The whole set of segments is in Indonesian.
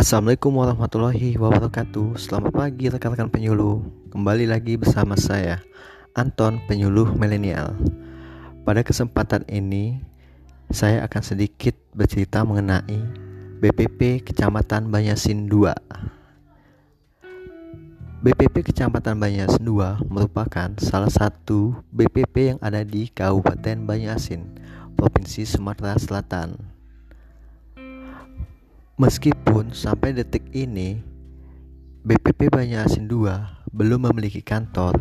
Assalamualaikum warahmatullahi wabarakatuh. Selamat pagi rekan-rekan penyuluh. Kembali lagi bersama saya Anton penyuluh milenial. Pada kesempatan ini Saya akan sedikit bercerita mengenai BPP Kecamatan Banyasin 2 BPP Kecamatan Banyasin 2 merupakan salah satu BPP yang ada di Kabupaten Banyasin, Provinsi Sumatera Selatan. Meskipun sampai detik ini BPP Banyasin 2 belum memiliki kantor,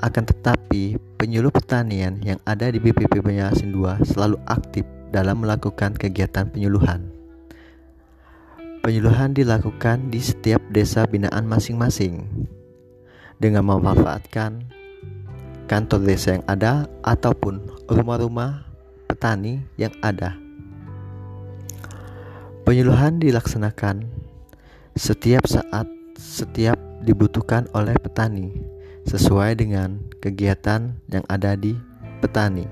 akan tetapi penyuluh pertanian yang ada di BPP Banyasin 2 selalu aktif dalam melakukan kegiatan penyuluhan. Penyuluhan dilakukan di setiap desa binaan masing-masing dengan memanfaatkan kantor desa yang ada ataupun rumah-rumah petani yang ada. Penyuluhan dilaksanakan setiap saat, setiap dibutuhkan oleh petani sesuai dengan kegiatan yang ada di petani.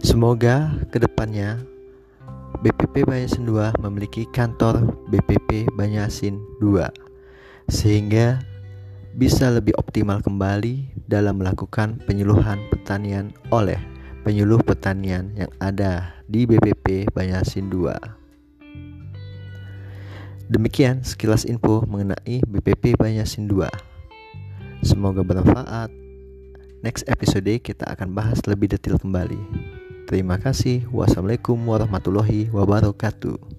Semoga ke depannya BPP Banyasin 2 memiliki kantor BPP Banyasin 2 sehingga bisa lebih optimal kembali dalam melakukan penyuluhan pertanian oleh penyuluh pertanian yang ada di BPP Banyasin 2. Demikian sekilas info mengenai BPP Banyasin 2. Semoga bermanfaat. Next episode kita akan bahas lebih detail kembali. Terima kasih. Wassalamualaikum warahmatullahi wabarakatuh.